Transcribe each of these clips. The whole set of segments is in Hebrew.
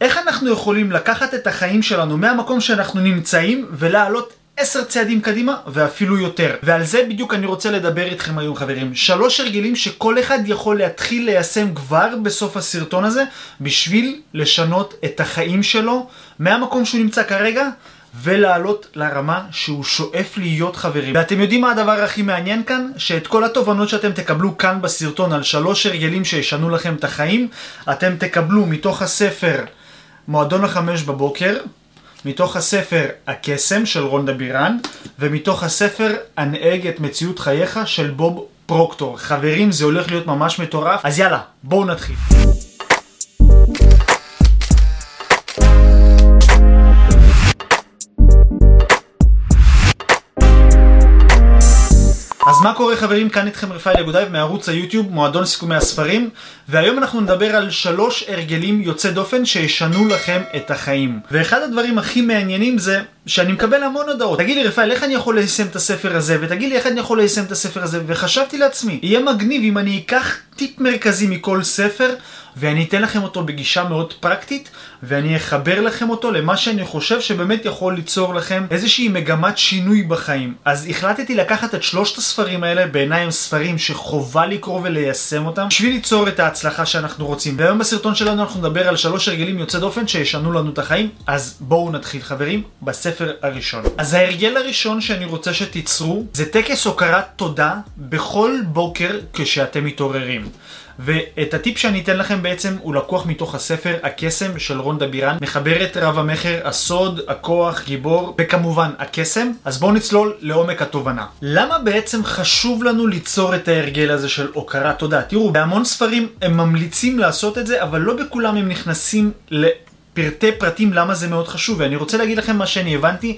איך אנחנו יכולים לקחת את החיים שלנו מהמקום שאנחנו נמצאים ולעלות עשר צעדים קדימה ואפילו יותר. ועל זה בדיוק אני רוצה לדבר איתכם היום חברים. שלוש הרגלים שכל אחד יכול להתחיל ליישם כבר בסוף הסרטון הזה בשביל לשנות את החיים שלו מהמקום שהוא נמצא כרגע ולעלות לרמה שהוא שואף להיות חברים. ואתם יודעים מה הדבר הכי מעניין כאן? שאת כל התובנות שאתם תקבלו כאן בסרטון על שלוש הרגלים שישנו לכם את החיים, אתם תקבלו מתוך הספר מועדון החמש בבוקר, מתוך הספר הקסם של רונדה בירן, ומתוך הספר הנהג את מציאות חייך של בוב פרוקטור. חברים, זה הולך להיות ממש מטורף, אז יאללה, בואו נתחיל. מה קורה חברים? כאן איתכם רפאל יגודאי מערוץ היוטיוב, מועדון סיכומי הספרים והיום אנחנו נדבר על שלוש הרגלים יוצא דופן שישנו לכם את החיים. ואחד הדברים הכי מעניינים זה שאני מקבל המון הודעות. תגיד לי רפאל, איך אני יכול ליישם את הספר הזה? ותגיד לי איך אני יכול ליישם את הספר הזה? וחשבתי לעצמי, יהיה מגניב אם אני אקח טיפ מרכזי מכל ספר ואני אתן לכם אותו בגישה מאוד פרקטית ואני אחבר לכם אותו למה שאני חושב שבאמת יכול ליצור לכם איזושהי מגמת שינוי בחיים. אז החלטתי לקחת את שלושת הספרים האלה, בעיניי הם ספרים שחובה לקרוא וליישם אותם בשביל ליצור את ההצלחה שאנחנו רוצים. והיום בסרטון שלנו אנחנו נדבר על שלוש הרגלים יוצא דופן שישנו לנו את החיים, אז בואו נתחיל חברים בספר הראשון. אז ההרגל הראשון שאני רוצה שתיצרו זה טקס הוקרת תודה בכל בוקר כשאתם מתעוררים. ואת הטיפ שאני אתן לכם בעצם הוא לקוח מתוך הספר הקסם של רונדה בירן, מחברת רב המכר, הסוד, הכוח, גיבור, וכמובן הקסם. אז בואו נצלול לעומק התובנה. למה בעצם חשוב לנו ליצור את ההרגל הזה של הוקרת תודה? תראו, בהמון ספרים הם ממליצים לעשות את זה, אבל לא בכולם הם נכנסים לפרטי פרטים למה זה מאוד חשוב, ואני רוצה להגיד לכם מה שאני הבנתי.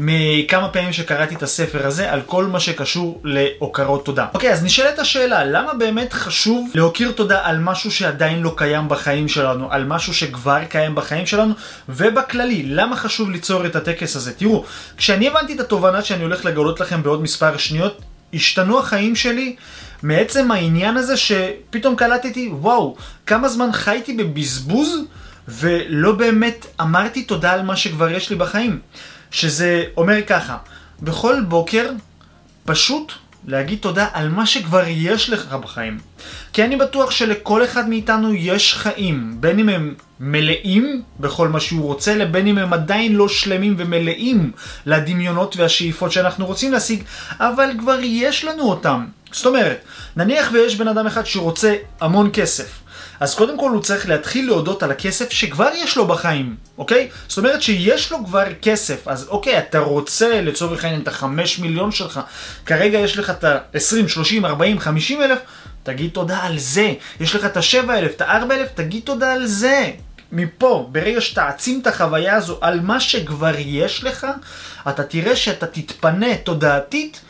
מכמה פעמים שקראתי את הספר הזה על כל מה שקשור להוקרות תודה. אוקיי, אז נשאלת השאלה, למה באמת חשוב להוקיר תודה על משהו שעדיין לא קיים בחיים שלנו, על משהו שכבר קיים בחיים שלנו, ובכללי, למה חשוב ליצור את הטקס הזה? תראו, כשאני הבנתי את התובנה שאני הולך לגלות לכם בעוד מספר שניות, השתנו החיים שלי מעצם העניין הזה שפתאום קלטתי, וואו, כמה זמן חייתי בבזבוז ולא באמת אמרתי תודה על מה שכבר יש לי בחיים. שזה אומר ככה, בכל בוקר פשוט להגיד תודה על מה שכבר יש לך בחיים. כי אני בטוח שלכל אחד מאיתנו יש חיים, בין אם הם מלאים בכל מה שהוא רוצה, לבין אם הם עדיין לא שלמים ומלאים לדמיונות והשאיפות שאנחנו רוצים להשיג, אבל כבר יש לנו אותם. זאת אומרת, נניח ויש בן אדם אחד שרוצה המון כסף. אז קודם כל הוא צריך להתחיל להודות על הכסף שכבר יש לו בחיים, אוקיי? זאת אומרת שיש לו כבר כסף, אז אוקיי, אתה רוצה לצורך העניין את החמש מיליון שלך, כרגע יש לך את ה-20, 30, 40, 50 אלף, תגיד תודה על זה. יש לך את ה-7 אלף, את ה-4 אלף, תגיד תודה על זה. מפה, ברגע שתעצים את החוויה הזו על מה שכבר יש לך, אתה תראה שאתה תתפנה תודעתית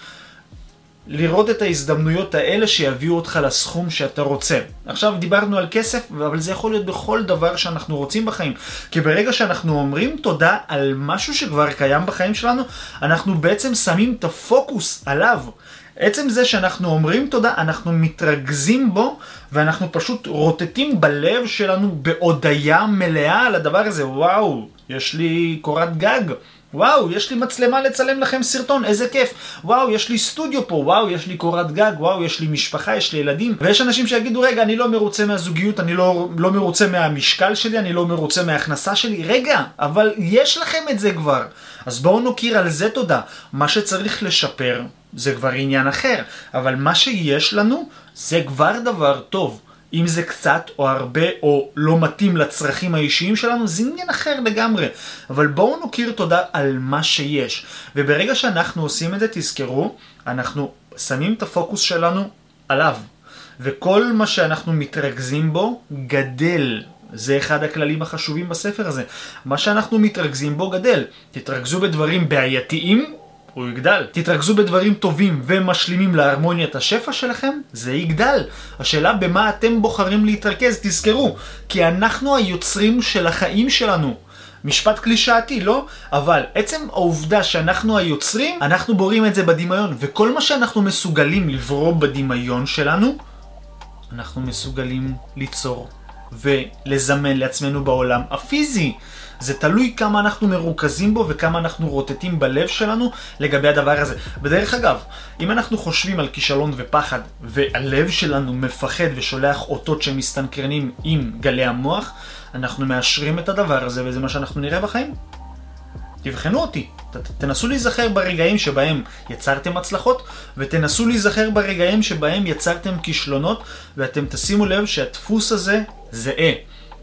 לראות את ההזדמנויות האלה שיביאו אותך לסכום שאתה רוצה. עכשיו דיברנו על כסף, אבל זה יכול להיות בכל דבר שאנחנו רוצים בחיים. כי ברגע שאנחנו אומרים תודה על משהו שכבר קיים בחיים שלנו, אנחנו בעצם שמים את הפוקוס עליו. עצם זה שאנחנו אומרים תודה, אנחנו מתרכזים בו, ואנחנו פשוט רוטטים בלב שלנו בהודיה מלאה על הדבר הזה. וואו, יש לי קורת גג. וואו, יש לי מצלמה לצלם לכם סרטון, איזה כיף. וואו, יש לי סטודיו פה, וואו, יש לי קורת גג, וואו, יש לי משפחה, יש לי ילדים. ויש אנשים שיגידו, רגע, אני לא מרוצה מהזוגיות, אני לא, לא מרוצה מהמשקל שלי, אני לא מרוצה מההכנסה שלי. רגע, אבל יש לכם את זה כבר. אז בואו נוקיר על זה תודה. מה שצריך לשפר זה כבר עניין אחר, אבל מה שיש לנו זה כבר דבר טוב. אם זה קצת או הרבה או לא מתאים לצרכים האישיים שלנו, זה עניין אחר לגמרי. אבל בואו נוקיר תודה על מה שיש. וברגע שאנחנו עושים את זה, תזכרו, אנחנו שמים את הפוקוס שלנו עליו. וכל מה שאנחנו מתרכזים בו גדל. זה אחד הכללים החשובים בספר הזה. מה שאנחנו מתרכזים בו גדל. תתרכזו בדברים בעייתיים הוא יגדל. תתרכזו בדברים טובים ומשלימים להרמוניית השפע שלכם, זה יגדל. השאלה במה אתם בוחרים להתרכז, תזכרו, כי אנחנו היוצרים של החיים שלנו. משפט קלישאתי, לא? אבל עצם העובדה שאנחנו היוצרים, אנחנו בורים את זה בדמיון, וכל מה שאנחנו מסוגלים לברוא בדמיון שלנו, אנחנו מסוגלים ליצור ולזמן לעצמנו בעולם הפיזי. זה תלוי כמה אנחנו מרוכזים בו וכמה אנחנו רוטטים בלב שלנו לגבי הדבר הזה. בדרך אגב, אם אנחנו חושבים על כישלון ופחד, והלב שלנו מפחד ושולח אותות שמסתנכרנים עם גלי המוח, אנחנו מאשרים את הדבר הזה וזה מה שאנחנו נראה בחיים. תבחנו אותי, ת, תנסו להיזכר ברגעים שבהם יצרתם הצלחות, ותנסו להיזכר ברגעים שבהם יצרתם כישלונות, ואתם תשימו לב שהדפוס הזה זהה.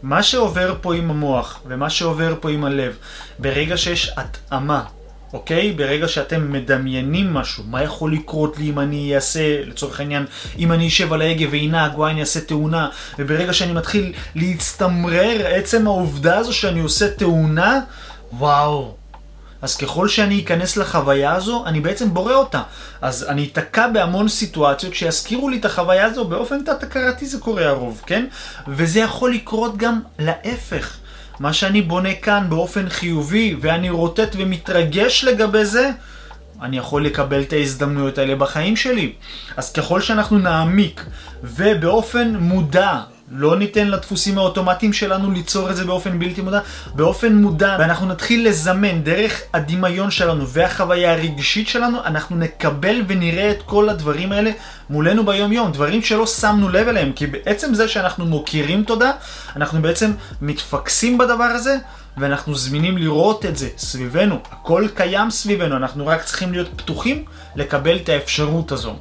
מה שעובר פה עם המוח, ומה שעובר פה עם הלב, ברגע שיש התאמה, אוקיי? ברגע שאתם מדמיינים משהו, מה יכול לקרות לי אם אני אעשה, לצורך העניין, אם אני אשב על ההגה וינהג, וואי אני אעשה תאונה, וברגע שאני מתחיל להצטמרר, עצם העובדה הזו שאני עושה תאונה, וואו. אז ככל שאני אכנס לחוויה הזו, אני בעצם בורא אותה. אז אני אתקע בהמון סיטואציות שיזכירו לי את החוויה הזו, באופן תת-הכרתי זה קורה הרוב, כן? וזה יכול לקרות גם להפך. מה שאני בונה כאן באופן חיובי, ואני רוטט ומתרגש לגבי זה, אני יכול לקבל את ההזדמנויות האלה בחיים שלי. אז ככל שאנחנו נעמיק, ובאופן מודע לא ניתן לדפוסים האוטומטיים שלנו ליצור את זה באופן בלתי מודע, באופן מודע, ואנחנו נתחיל לזמן דרך הדמיון שלנו והחוויה הרגשית שלנו, אנחנו נקבל ונראה את כל הדברים האלה מולנו ביום יום, דברים שלא שמנו לב אליהם, כי בעצם זה שאנחנו מוקירים תודה, אנחנו בעצם מתפקסים בדבר הזה, ואנחנו זמינים לראות את זה סביבנו, הכל קיים סביבנו, אנחנו רק צריכים להיות פתוחים לקבל את האפשרות הזו.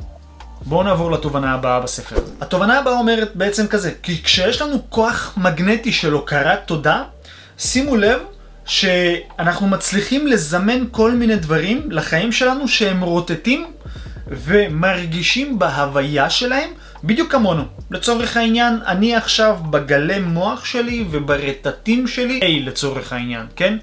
בואו נעבור לתובנה הבאה בספר. התובנה הבאה אומרת בעצם כזה, כי כשיש לנו כוח מגנטי של הוקרת תודה, שימו לב שאנחנו מצליחים לזמן כל מיני דברים לחיים שלנו שהם רוטטים ומרגישים בהוויה שלהם בדיוק כמונו. לצורך העניין, אני עכשיו בגלי מוח שלי וברטטים שלי A לצורך העניין, כן?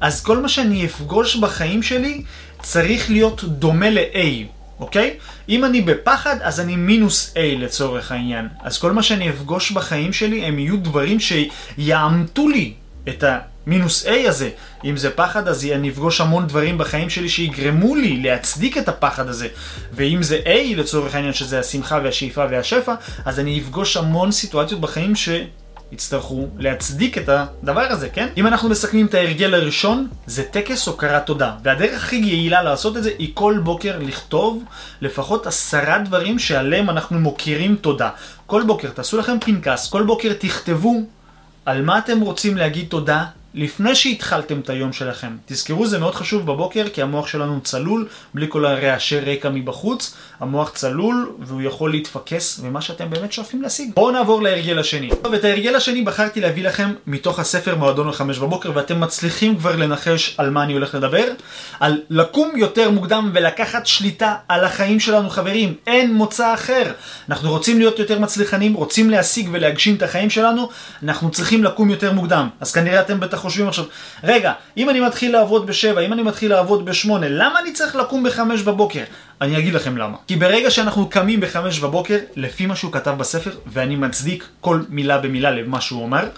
אז כל מה שאני אפגוש בחיים שלי צריך להיות דומה ל-A. אוקיי? אם אני בפחד, אז אני מינוס A לצורך העניין. אז כל מה שאני אפגוש בחיים שלי, הם יהיו דברים שיעמתו לי את המינוס A הזה. אם זה פחד, אז אני אפגוש המון דברים בחיים שלי שיגרמו לי להצדיק את הפחד הזה. ואם זה A לצורך העניין, שזה השמחה והשאיפה והשפע, אז אני אפגוש המון סיטואציות בחיים ש... יצטרכו להצדיק את הדבר הזה, כן? אם אנחנו מסכמים את ההרגל הראשון, זה טקס הוקרת תודה. והדרך הכי יעילה לעשות את זה היא כל בוקר לכתוב לפחות עשרה דברים שעליהם אנחנו מוקירים תודה. כל בוקר תעשו לכם פנקס, כל בוקר תכתבו על מה אתם רוצים להגיד תודה לפני שהתחלתם את היום שלכם. תזכרו, זה מאוד חשוב בבוקר, כי המוח שלנו צלול, בלי כל הרעשי רקע מבחוץ. המוח צלול, והוא יכול להתפקס ומה שאתם באמת שואפים להשיג. בואו נעבור להרגל השני. טוב, את ההרגל השני בחרתי להביא לכם מתוך הספר מועדון לחמש בבוקר, ואתם מצליחים כבר לנחש על מה אני הולך לדבר. על לקום יותר מוקדם ולקחת שליטה על החיים שלנו, חברים. אין מוצא אחר. אנחנו רוצים להיות יותר מצליחנים, רוצים להשיג ולהגשים את החיים שלנו, אנחנו צריכים לקום יותר מוקדם. אז כנראה אתם בטח חושבים עכשיו, רגע, אם אני מתחיל לעבוד בשבע, אם אני מתחיל לעבוד בשמונה, למה אני צריך לקום בחמש בבוקר? אני אגיד לכם למה. כי ברגע שאנחנו קמים בחמש בבוקר, לפי מה שהוא כתב בספר, ואני מצדיק כל מילה במילה למה שהוא אומר,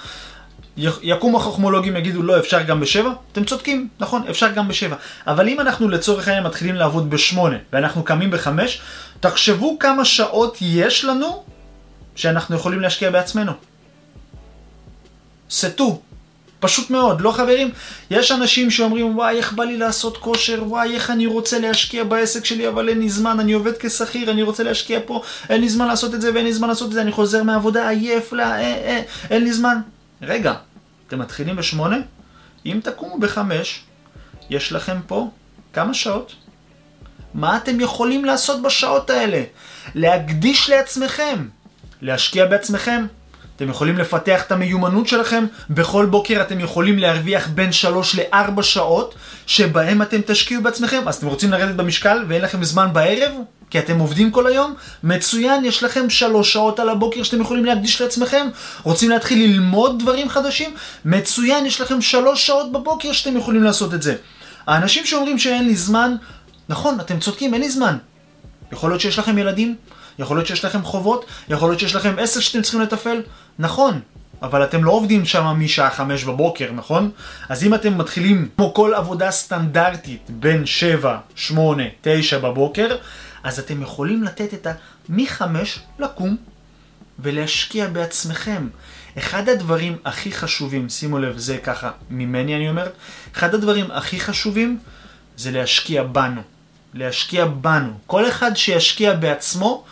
יקומו החכמולוגים יגידו לא אפשר גם בשבע, אתם צודקים, נכון, אפשר גם בשבע. אבל אם אנחנו לצורך העניין מתחילים לעבוד בשמונה ואנחנו קמים בחמש, תחשבו כמה שעות יש לנו שאנחנו יכולים להשקיע בעצמנו. סטו, פשוט מאוד, לא חברים? יש אנשים שאומרים, וואי, איך בא לי לעשות כושר, וואי, איך אני רוצה להשקיע בעסק שלי, אבל אין לי זמן, אני עובד כשכיר, אני רוצה להשקיע פה, אין לי זמן לעשות את זה ואין לי זמן לעשות את זה, אני חוזר מהעבודה עייף, לא, אה, אה, אין לי זמן. רגע, אתם מתחילים בשמונה? אם תקומו בחמש, יש לכם פה כמה שעות? מה אתם יכולים לעשות בשעות האלה? להקדיש לעצמכם, להשקיע בעצמכם, אתם יכולים לפתח את המיומנות שלכם, בכל בוקר אתם יכולים להרוויח בין 3 ל-4 שעות שבהם אתם תשקיעו בעצמכם. אז אתם רוצים לרדת במשקל ואין לכם זמן בערב? כי אתם עובדים כל היום? מצוין, יש לכם 3 שעות על הבוקר שאתם יכולים להקדיש לעצמכם? רוצים להתחיל ללמוד דברים חדשים? מצוין, יש לכם 3 שעות בבוקר שאתם יכולים לעשות את זה. האנשים שאומרים שאין לי זמן, נכון, אתם צודקים, אין לי זמן. יכול להיות שיש לכם ילדים, יכול להיות שיש לכם חובות, יכול להיות שיש לכם עסק שאתם צריכים לתפעל, נכון, אבל אתם לא עובדים שם משעה חמש בבוקר, נכון? אז אם אתם מתחילים כמו כל עבודה סטנדרטית בין שבע, שמונה, תשע בבוקר, אז אתם יכולים לתת את ה... מחמש לקום ולהשקיע בעצמכם. אחד הדברים הכי חשובים, שימו לב, זה ככה ממני אני אומר, אחד הדברים הכי חשובים זה להשקיע בנו. להשקיע בנו. כל אחד שישקיע בעצמו,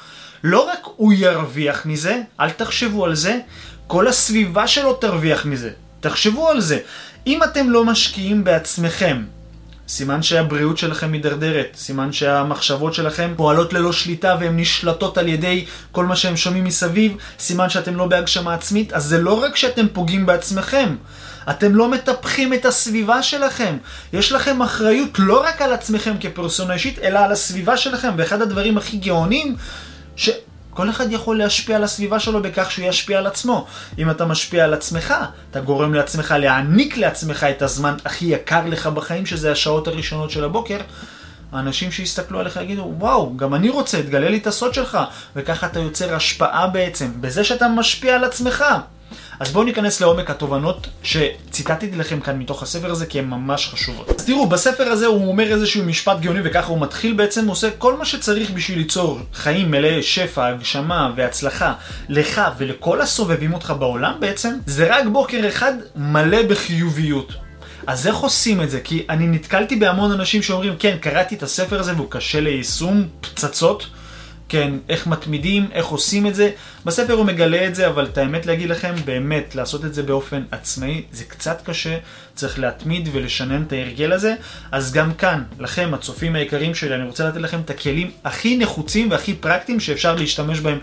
לא רק הוא ירוויח מזה, אל תחשבו על זה, כל הסביבה שלו תרוויח מזה. תחשבו על זה. אם אתם לא משקיעים בעצמכם, סימן שהבריאות שלכם מידרדרת, סימן שהמחשבות שלכם פועלות ללא שליטה והן נשלטות על ידי כל מה שהם שומעים מסביב, סימן שאתם לא בהגשמה עצמית, אז זה לא רק שאתם פוגעים בעצמכם, אתם לא מטפחים את הסביבה שלכם. יש לכם אחריות לא רק על עצמכם כפרסונה אישית, אלא על הסביבה שלכם, ואחד הדברים הכי גאונים, ש... כל אחד יכול להשפיע על הסביבה שלו בכך שהוא ישפיע על עצמו. אם אתה משפיע על עצמך, אתה גורם לעצמך להעניק לעצמך את הזמן הכי יקר לך בחיים, שזה השעות הראשונות של הבוקר. האנשים שיסתכלו עליך יגידו, וואו, גם אני רוצה, תגלה לי את הסוד שלך. וככה אתה יוצר השפעה בעצם, בזה שאתה משפיע על עצמך. אז בואו ניכנס לעומק התובנות שציטטתי לכם כאן מתוך הספר הזה כי הן ממש חשובות. אז תראו, בספר הזה הוא אומר איזשהו משפט גאוני וככה הוא מתחיל בעצם, הוא עושה כל מה שצריך בשביל ליצור חיים מלאי שפע, הגשמה והצלחה לך ולכל הסובבים אותך בעולם בעצם, זה רק בוקר אחד מלא בחיוביות. אז איך עושים את זה? כי אני נתקלתי בהמון אנשים שאומרים, כן, קראתי את הספר הזה והוא קשה ליישום, פצצות. כן, איך מתמידים, איך עושים את זה. בספר הוא מגלה את זה, אבל את האמת להגיד לכם, באמת, לעשות את זה באופן עצמאי, זה קצת קשה, צריך להתמיד ולשנן את ההרגל הזה. אז גם כאן, לכם, הצופים היקרים שלי, אני רוצה לתת לכם את הכלים הכי נחוצים והכי פרקטיים שאפשר להשתמש בהם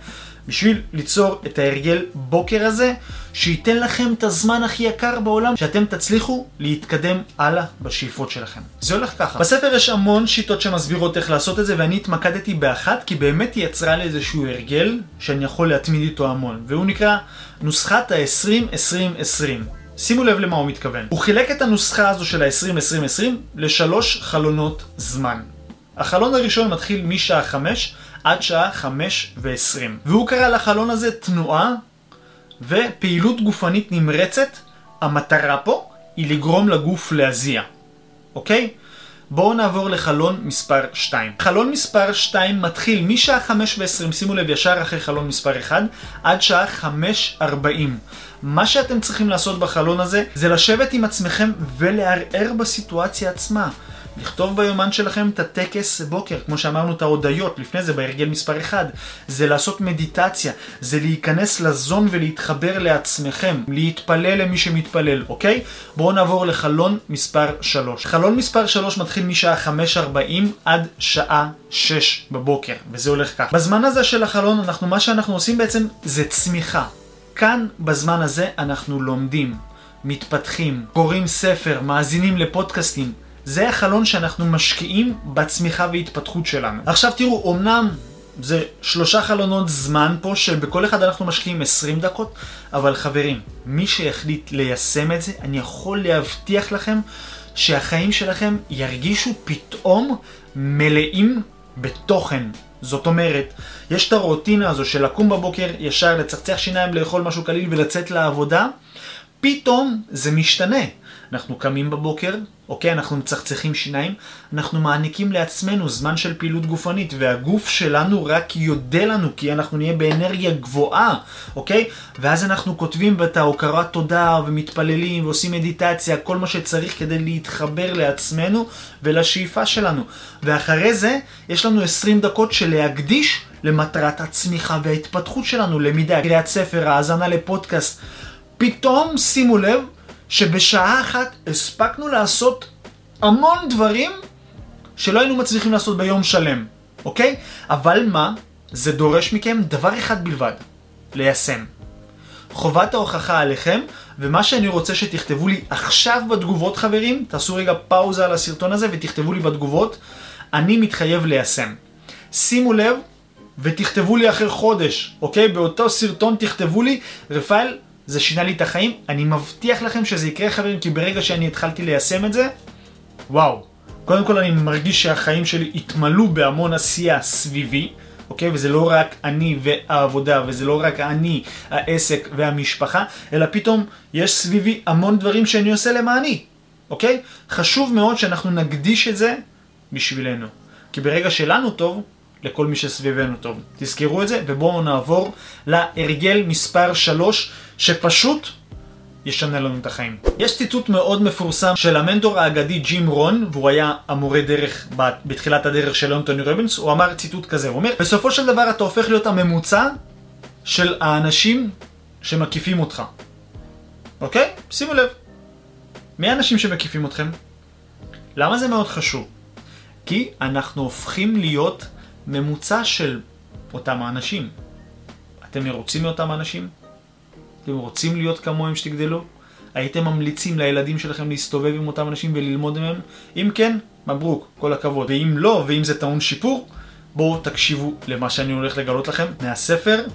בשביל ליצור את ההרגל בוקר הזה, שייתן לכם את הזמן הכי יקר בעולם, שאתם תצליחו להתקדם הלאה בשאיפות שלכם. זה הולך ככה. בספר יש המון שיטות שמסבירות איך לעשות את זה, ואני התמקדתי באחת, כי באמת היא יצרה לי איזשהו הרגל שאני יכול להתמיד איתו המון, והוא נקרא נוסחת ה-20-20-20. שימו לב למה הוא מתכוון. הוא חילק את הנוסחה הזו של ה-20-20-20 לשלוש חלונות זמן. החלון הראשון מתחיל משעה 5 עד שעה 5 ו-20. והוא קרא לחלון הזה תנועה ופעילות גופנית נמרצת. המטרה פה היא לגרום לגוף להזיע, אוקיי? בואו נעבור לחלון מספר 2. חלון מספר 2 מתחיל משעה 5 ו-20, שימו לב ישר אחרי חלון מספר 1, עד שעה 5.40. מה שאתם צריכים לעשות בחלון הזה, זה לשבת עם עצמכם ולערער בסיטואציה עצמה. לכתוב ביומן שלכם את הטקס בוקר, כמו שאמרנו את ההודיות לפני זה בהרגל מספר 1, זה לעשות מדיטציה, זה להיכנס לזון ולהתחבר לעצמכם, להתפלל למי שמתפלל, אוקיי? בואו נעבור לחלון מספר 3. חלון מספר 3 מתחיל משעה 5.40 עד שעה 6 בבוקר, וזה הולך ככה. בזמן הזה של החלון, אנחנו, מה שאנחנו עושים בעצם זה צמיחה. כאן, בזמן הזה, אנחנו לומדים, מתפתחים, קוראים ספר, מאזינים לפודקאסטים, זה החלון שאנחנו משקיעים בצמיחה והתפתחות שלנו. עכשיו תראו, אמנם זה שלושה חלונות זמן פה, שבכל אחד אנחנו משקיעים 20 דקות, אבל חברים, מי שהחליט ליישם את זה, אני יכול להבטיח לכם שהחיים שלכם ירגישו פתאום מלאים בתוכן. זאת אומרת, יש את הרוטינה הזו של לקום בבוקר, ישר לצחצח שיניים, לאכול משהו קליל ולצאת לעבודה, פתאום זה משתנה. אנחנו קמים בבוקר, אוקיי, אנחנו מצחצחים שיניים, אנחנו מעניקים לעצמנו זמן של פעילות גופנית, והגוף שלנו רק יודה לנו, כי אנחנו נהיה באנרגיה גבוהה, אוקיי? ואז אנחנו כותבים את ההוקרת תודה, ומתפללים, ועושים מדיטציה, כל מה שצריך כדי להתחבר לעצמנו ולשאיפה שלנו. ואחרי זה, יש לנו 20 דקות של להקדיש למטרת הצמיחה וההתפתחות שלנו, למידה, קריאת ספר, האזנה לפודקאסט. פתאום, שימו לב, שבשעה אחת הספקנו לעשות המון דברים שלא היינו מצליחים לעשות ביום שלם, אוקיי? אבל מה? זה דורש מכם דבר אחד בלבד, ליישם. חובת ההוכחה עליכם, ומה שאני רוצה שתכתבו לי עכשיו בתגובות חברים, תעשו רגע פאוזה על הסרטון הזה ותכתבו לי בתגובות, אני מתחייב ליישם. שימו לב ותכתבו לי אחרי חודש, אוקיי? באותו סרטון תכתבו לי, רפאל, זה שינה לי את החיים, אני מבטיח לכם שזה יקרה חברים, כי ברגע שאני התחלתי ליישם את זה, וואו. קודם כל אני מרגיש שהחיים שלי התמלאו בהמון עשייה סביבי, אוקיי? וזה לא רק אני והעבודה, וזה לא רק אני, העסק והמשפחה, אלא פתאום יש סביבי המון דברים שאני עושה למעני, אוקיי? חשוב מאוד שאנחנו נקדיש את זה בשבילנו. כי ברגע שלנו טוב, לכל מי שסביבנו טוב. תזכרו את זה, ובואו נעבור להרגל מספר 3, שפשוט ישנה לנו את החיים. יש ציטוט מאוד מפורסם של המנטור האגדי ג'ים רון, והוא היה המורה דרך בתחילת הדרך של אנטוני רובינס, הוא אמר ציטוט כזה, הוא אומר, בסופו של דבר אתה הופך להיות הממוצע של האנשים שמקיפים אותך. אוקיי? שימו לב. מי האנשים שמקיפים אתכם? למה זה מאוד חשוב? כי אנחנו הופכים להיות ממוצע של אותם האנשים. אתם מרוצים מאותם האנשים? אתם רוצים להיות כמוהם שתגדלו? הייתם ממליצים לילדים שלכם להסתובב עם אותם אנשים וללמוד מהם? אם כן, מברוק, כל הכבוד. ואם לא, ואם זה טעון שיפור, בואו תקשיבו למה שאני הולך לגלות לכם מהספר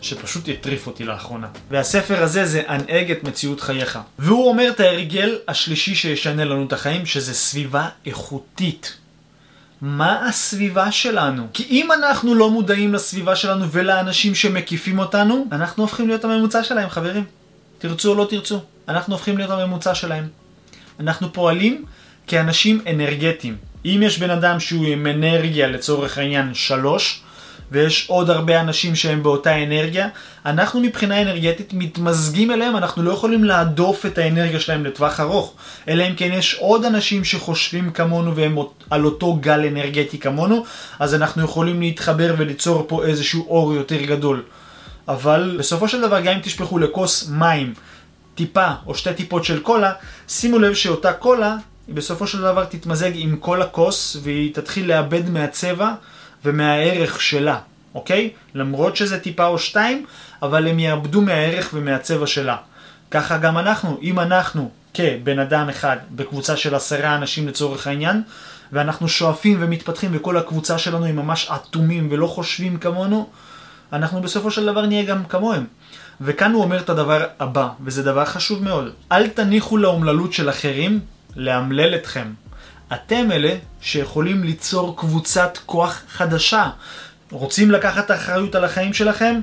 שפשוט הטריף אותי לאחרונה. והספר הזה זה הנהג את מציאות חייך. והוא אומר את ההרגל השלישי שישנה לנו את החיים, שזה סביבה איכותית. מה הסביבה שלנו? כי אם אנחנו לא מודעים לסביבה שלנו ולאנשים שמקיפים אותנו, אנחנו הופכים להיות הממוצע שלהם, חברים. תרצו או לא תרצו, אנחנו הופכים להיות הממוצע שלהם. אנחנו פועלים כאנשים אנרגטיים. אם יש בן אדם שהוא עם אנרגיה לצורך העניין שלוש, ויש עוד הרבה אנשים שהם באותה אנרגיה, אנחנו מבחינה אנרגטית מתמזגים אליהם, אנחנו לא יכולים להדוף את האנרגיה שלהם לטווח ארוך, אלא אם כן יש עוד אנשים שחושבים כמונו והם על אותו גל אנרגטי כמונו, אז אנחנו יכולים להתחבר וליצור פה איזשהו אור יותר גדול. אבל בסופו של דבר גם אם תשפכו לכוס מים טיפה או שתי טיפות של קולה, שימו לב שאותה קולה היא בסופו של דבר תתמזג עם כל הכוס והיא תתחיל לאבד מהצבע ומהערך שלה, אוקיי? למרות שזה טיפה או שתיים, אבל הם יאבדו מהערך ומהצבע שלה. ככה גם אנחנו, אם אנחנו כבן אדם אחד בקבוצה של עשרה אנשים לצורך העניין, ואנחנו שואפים ומתפתחים וכל הקבוצה שלנו היא ממש אטומים ולא חושבים כמונו, אנחנו בסופו של דבר נהיה גם כמוהם. וכאן הוא אומר את הדבר הבא, וזה דבר חשוב מאוד. אל תניחו לאומללות של אחרים לאמלל אתכם. אתם אלה שיכולים ליצור קבוצת כוח חדשה. רוצים לקחת אחריות על החיים שלכם?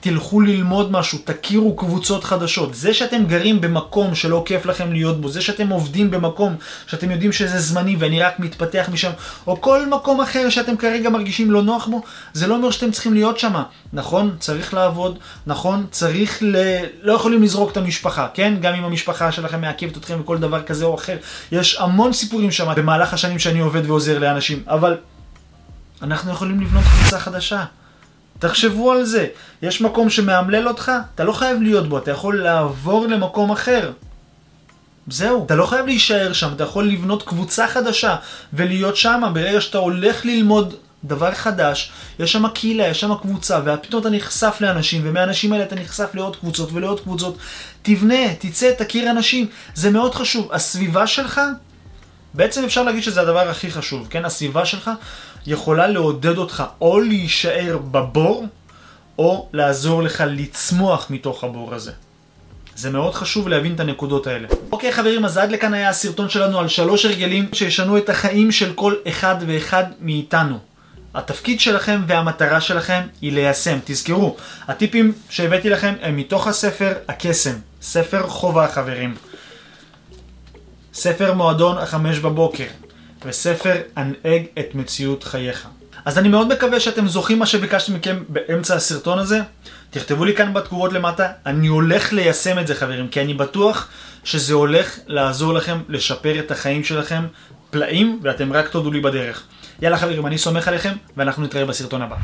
תלכו ללמוד משהו, תכירו קבוצות חדשות. זה שאתם גרים במקום שלא כיף לכם להיות בו, זה שאתם עובדים במקום שאתם יודעים שזה זמני ואני רק מתפתח משם, או כל מקום אחר שאתם כרגע מרגישים לא נוח בו, זה לא אומר שאתם צריכים להיות שם. נכון, צריך לעבוד, נכון, צריך ל... לא יכולים לזרוק את המשפחה, כן? גם אם המשפחה שלכם מעכבת אתכם וכל דבר כזה או אחר. יש המון סיפורים שם במהלך השנים שאני עובד ועוזר לאנשים, אבל אנחנו יכולים לבנות קבוצה חדשה. תחשבו על זה. יש מקום שמאמלל אותך, אתה לא חייב להיות בו, אתה יכול לעבור למקום אחר. זהו, אתה לא חייב להישאר שם, אתה יכול לבנות קבוצה חדשה ולהיות שם. ברגע שאתה הולך ללמוד דבר חדש, יש שם קהילה, יש שם קבוצה, ופתאום אתה נחשף לאנשים, ומהאנשים האלה אתה נחשף לעוד קבוצות ולעוד קבוצות. תבנה, תצא, תכיר אנשים, זה מאוד חשוב. הסביבה שלך, בעצם אפשר להגיד שזה הדבר הכי חשוב, כן? הסביבה שלך יכולה לעודד אותך או להישאר בבור, או לעזור לך לצמוח מתוך הבור הזה. זה מאוד חשוב להבין את הנקודות האלה. אוקיי חברים, אז עד לכאן היה הסרטון שלנו על שלוש הרגלים שישנו את החיים של כל אחד ואחד מאיתנו. התפקיד שלכם והמטרה שלכם היא ליישם. תזכרו, הטיפים שהבאתי לכם הם מתוך הספר הקסם. ספר חובה חברים. ספר מועדון החמש בבוקר. וספר הנהג את מציאות חייך. אז אני מאוד מקווה שאתם זוכרים מה שביקשתי מכם באמצע הסרטון הזה. תכתבו לי כאן בתגובות למטה, אני הולך ליישם את זה חברים, כי אני בטוח שזה הולך לעזור לכם לשפר את החיים שלכם פלאים, ואתם רק תודו לי בדרך. יאללה חברים, אני סומך עליכם, ואנחנו נתראה בסרטון הבא.